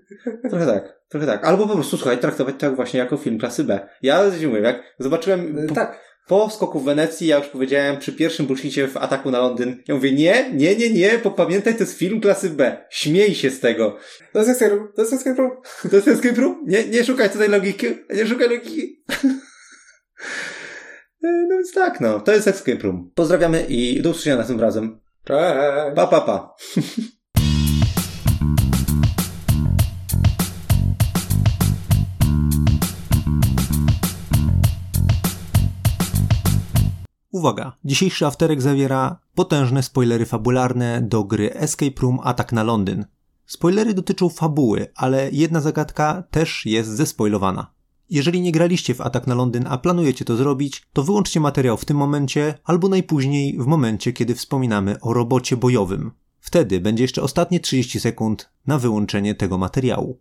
(laughs) Trochę tak, trochę tak. Albo po prostu, słuchaj, traktować to jak właśnie jako film klasy B. Ja mówię, jak zobaczyłem po, tak. po skoku w Wenecji, ja już powiedziałem przy pierwszym bullshicie w ataku na Londyn, ja mówię, nie, nie, nie, nie, popamiętaj, to jest film klasy B. Śmiej się z tego. To jest escape room, to jest escape room. (laughs) To jest escape room? Nie, nie szukaj tutaj logiki, nie szukaj logiki. (laughs) E, No więc tak, no. To jest escape room. Pozdrawiamy i do usłyszenia następnym razem. Cześć. Pa, pa, pa. (laughs) Uwaga, dzisiejszy afterek zawiera potężne spoilery fabularne do gry Escape Room Atak na Londyn. Spoilery dotyczą fabuły, ale jedna zagadka też jest zespoilowana. Jeżeli nie graliście w Atak na Londyn, a planujecie to zrobić, to wyłączcie materiał w tym momencie albo najpóźniej w momencie, kiedy wspominamy o robocie bojowym. Wtedy będzie jeszcze ostatnie 30 sekund na wyłączenie tego materiału.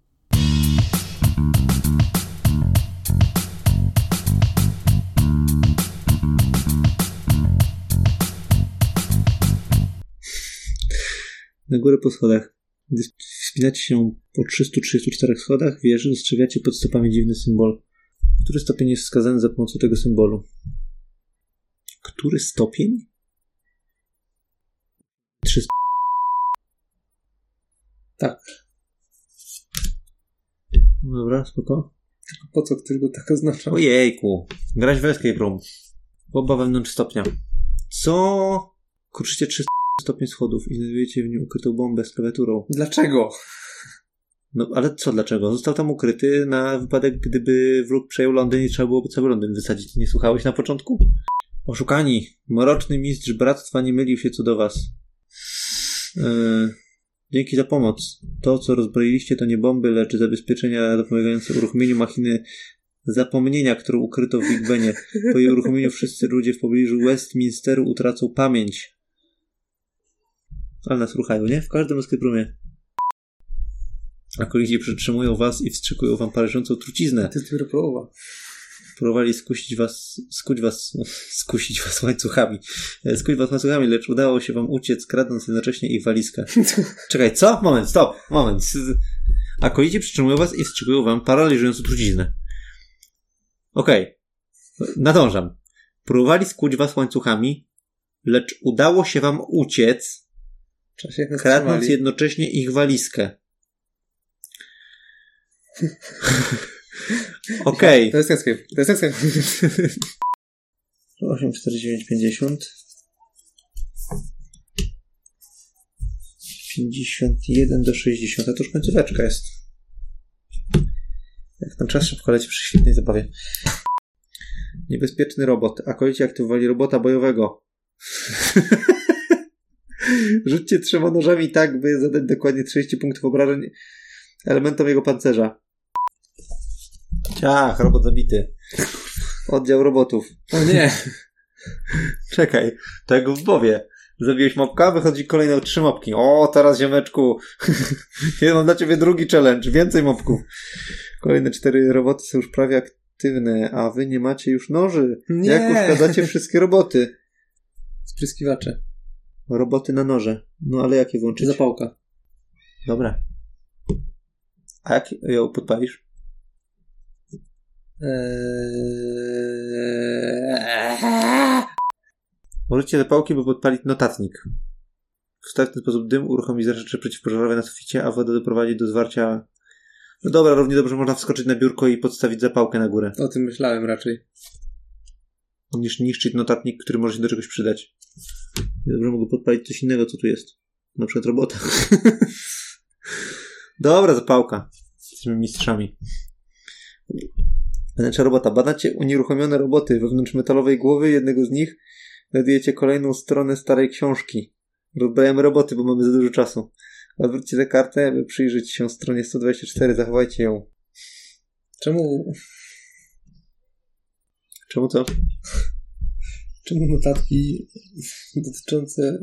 Na górę po schodach. Gdy wspinacie się po 334 schodach, wieży dostrzegacie pod stopami dziwny symbol. Który stopień jest wskazany za pomocą tego symbolu? Który stopień? 300. Tak. No Dobra, spoko. Po co tylko tak oznacza? Ojejku. Grać w escape room. Boba wewnątrz stopnia. Co? Kruszycie 300 stopień schodów i znajdujecie w nim ukrytą bombę z klawiaturą. Dlaczego? No ale co, dlaczego? Został tam ukryty na wypadek, gdyby wróg przejął Londyn i trzeba byłoby cały Londyn wysadzić. Nie słuchałeś na początku? Oszukani. Mroczny mistrz bractwa nie mylił się co do was. Eee, dzięki za pomoc. To, co rozbroiliście, to nie bomby, lecz zabezpieczenia dopomagające uruchomieniu machiny zapomnienia, które ukryto w Big Benie. Po jej uruchomieniu wszyscy ludzie w pobliżu Westminsteru utracą pamięć. Ale nas ruchają, nie? W każdym escape roomie. Akolici przytrzymują was i wstrzykują wam paraliżującą truciznę. To jest dopiero połowa. Próbowali skusić was, skuć was, (laughs) skusić was łańcuchami. E, Skuć was łańcuchami, lecz udało się wam uciec, kradąc jednocześnie ich walizkę. (laughs) Czekaj, co? Moment, stop, moment. Akolici przytrzymują was i wstrzykują wam paraliżującą truciznę. Okej. Nadążam. Próbowali skuć was łańcuchami, lecz udało się wam uciec, czasie kradnąc jednocześnie ich walizkę. (laughs) Okej. To jest escape. To jest escape. 8, 49, 50. 51 do 60. A to już końcóweczka jest. Jak ten czas szybko leci przy świetnej zabawie. Niebezpieczny robot. Akolici aktywowali robota bojowego. (laughs) (laughs) Rzućcie trzema nożami tak, by zadać dokładnie 30 punktów obrażeń elementom jego pancerza. Ciach, robot zabity. Oddział robotów. O nie. Czekaj, to jak w Bowie. Zabiłeś mopka, wychodzi kolejne trzy mopki. O, teraz ziomeczku. (laughs) Ja mam dla ciebie drugi challenge, więcej mopków. Kolejne cztery roboty są już prawie aktywne, a wy nie macie już noży. Nie. Jak uszkadzacie wszystkie roboty? Spryskiwacze. Roboty na noże. No ale jakie włączyć? Zapałka. Dobra. A jak ją podpalisz? Eee... Możecie zapałki, by podpalić notatnik. W ten sposób dym uruchomi rzeczy przeciwpożarowe na suficie, a woda doprowadzi do zwarcia. No dobra, równie dobrze można wskoczyć na biurko i podstawić zapałkę na górę, O tym myślałem raczej. niż niszczyć notatnik, który może się do czegoś przydać. Dobrze mogę podpalić coś innego, co tu jest. Na przykład robota. (laughs) dobra, zapałka. Jesteśmy mistrzami. Wnętrze robota. Badacie unieruchomione roboty wewnątrz metalowej głowy jednego z nich. Znajdujecie kolejną stronę starej książki. Rozbrajamy roboty, bo mamy za dużo czasu. Odwróćcie tę kartę, by przyjrzeć się stronie 124. Zachowajcie ją. Czemu, Czemu co? Czemu notatki dotyczące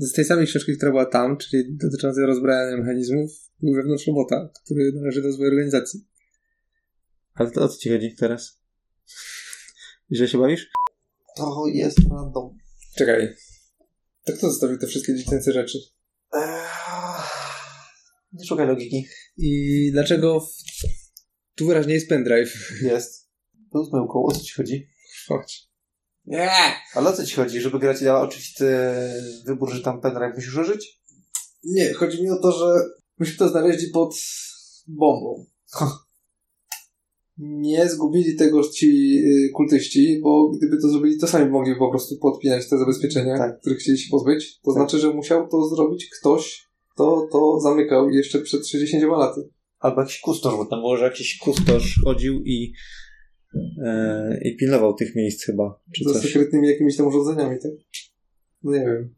z tej samej książki, która była tam, czyli dotyczące rozbrajania mechanizmów, były wewnątrz robota, który należy do złej organizacji. Ale to o co ci chodzi teraz? Źle się bawisz? To jest random. Czekaj. To kto zostawił te wszystkie dziecięce rzeczy? Nie szukaj logiki. I dlaczego w... tu wyraźnie jest pendrive? Jest. To z myłką. O co ci chodzi? Chodź. Nie! Ale o co ci chodzi? Żeby gra ci dała oczywisty wybór, że tam pendrive musisz użyć? Nie, chodzi mi o to, że myśmy to znaleźli pod bombą. Nie zgubili tego ci y, kultyści, bo gdyby to zrobili, to sami mogli po prostu podpinać te zabezpieczenia, Tak. których chcieli się pozbyć. To Tak. znaczy, że musiał to zrobić ktoś, kto to zamykał jeszcze przed 60 laty. Albo jakiś kustosz, bo tam było, że jakiś kustosz chodził i, i pilnował tych miejsc chyba, czy coś. sekretnymi jakimiś tam urządzeniami, tak? No nie wiem.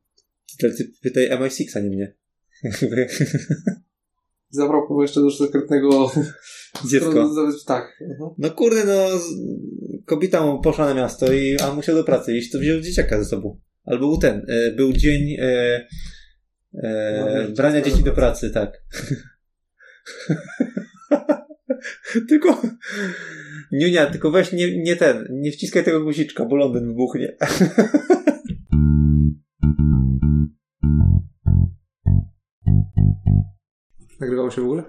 Ty, ty pytaj MI6, a nie mnie. (laughs) Zabrał kogo jeszcze do sekretnego... (laughs) Dziecko. Tak. Mhm. No kurde, no kobieta mu poszła na miasto, i, a musiał do pracy iść, to wziął dzieciaka ze sobą. Albo był ten, e, był dzień e, e, No, brania dzieci do do pracy, tak. (laughs) tylko Niunia, tylko weź nie, nie ten, nie wciskaj tego guziczka, bo Londyn wybuchnie. Nagrywało się w ogóle?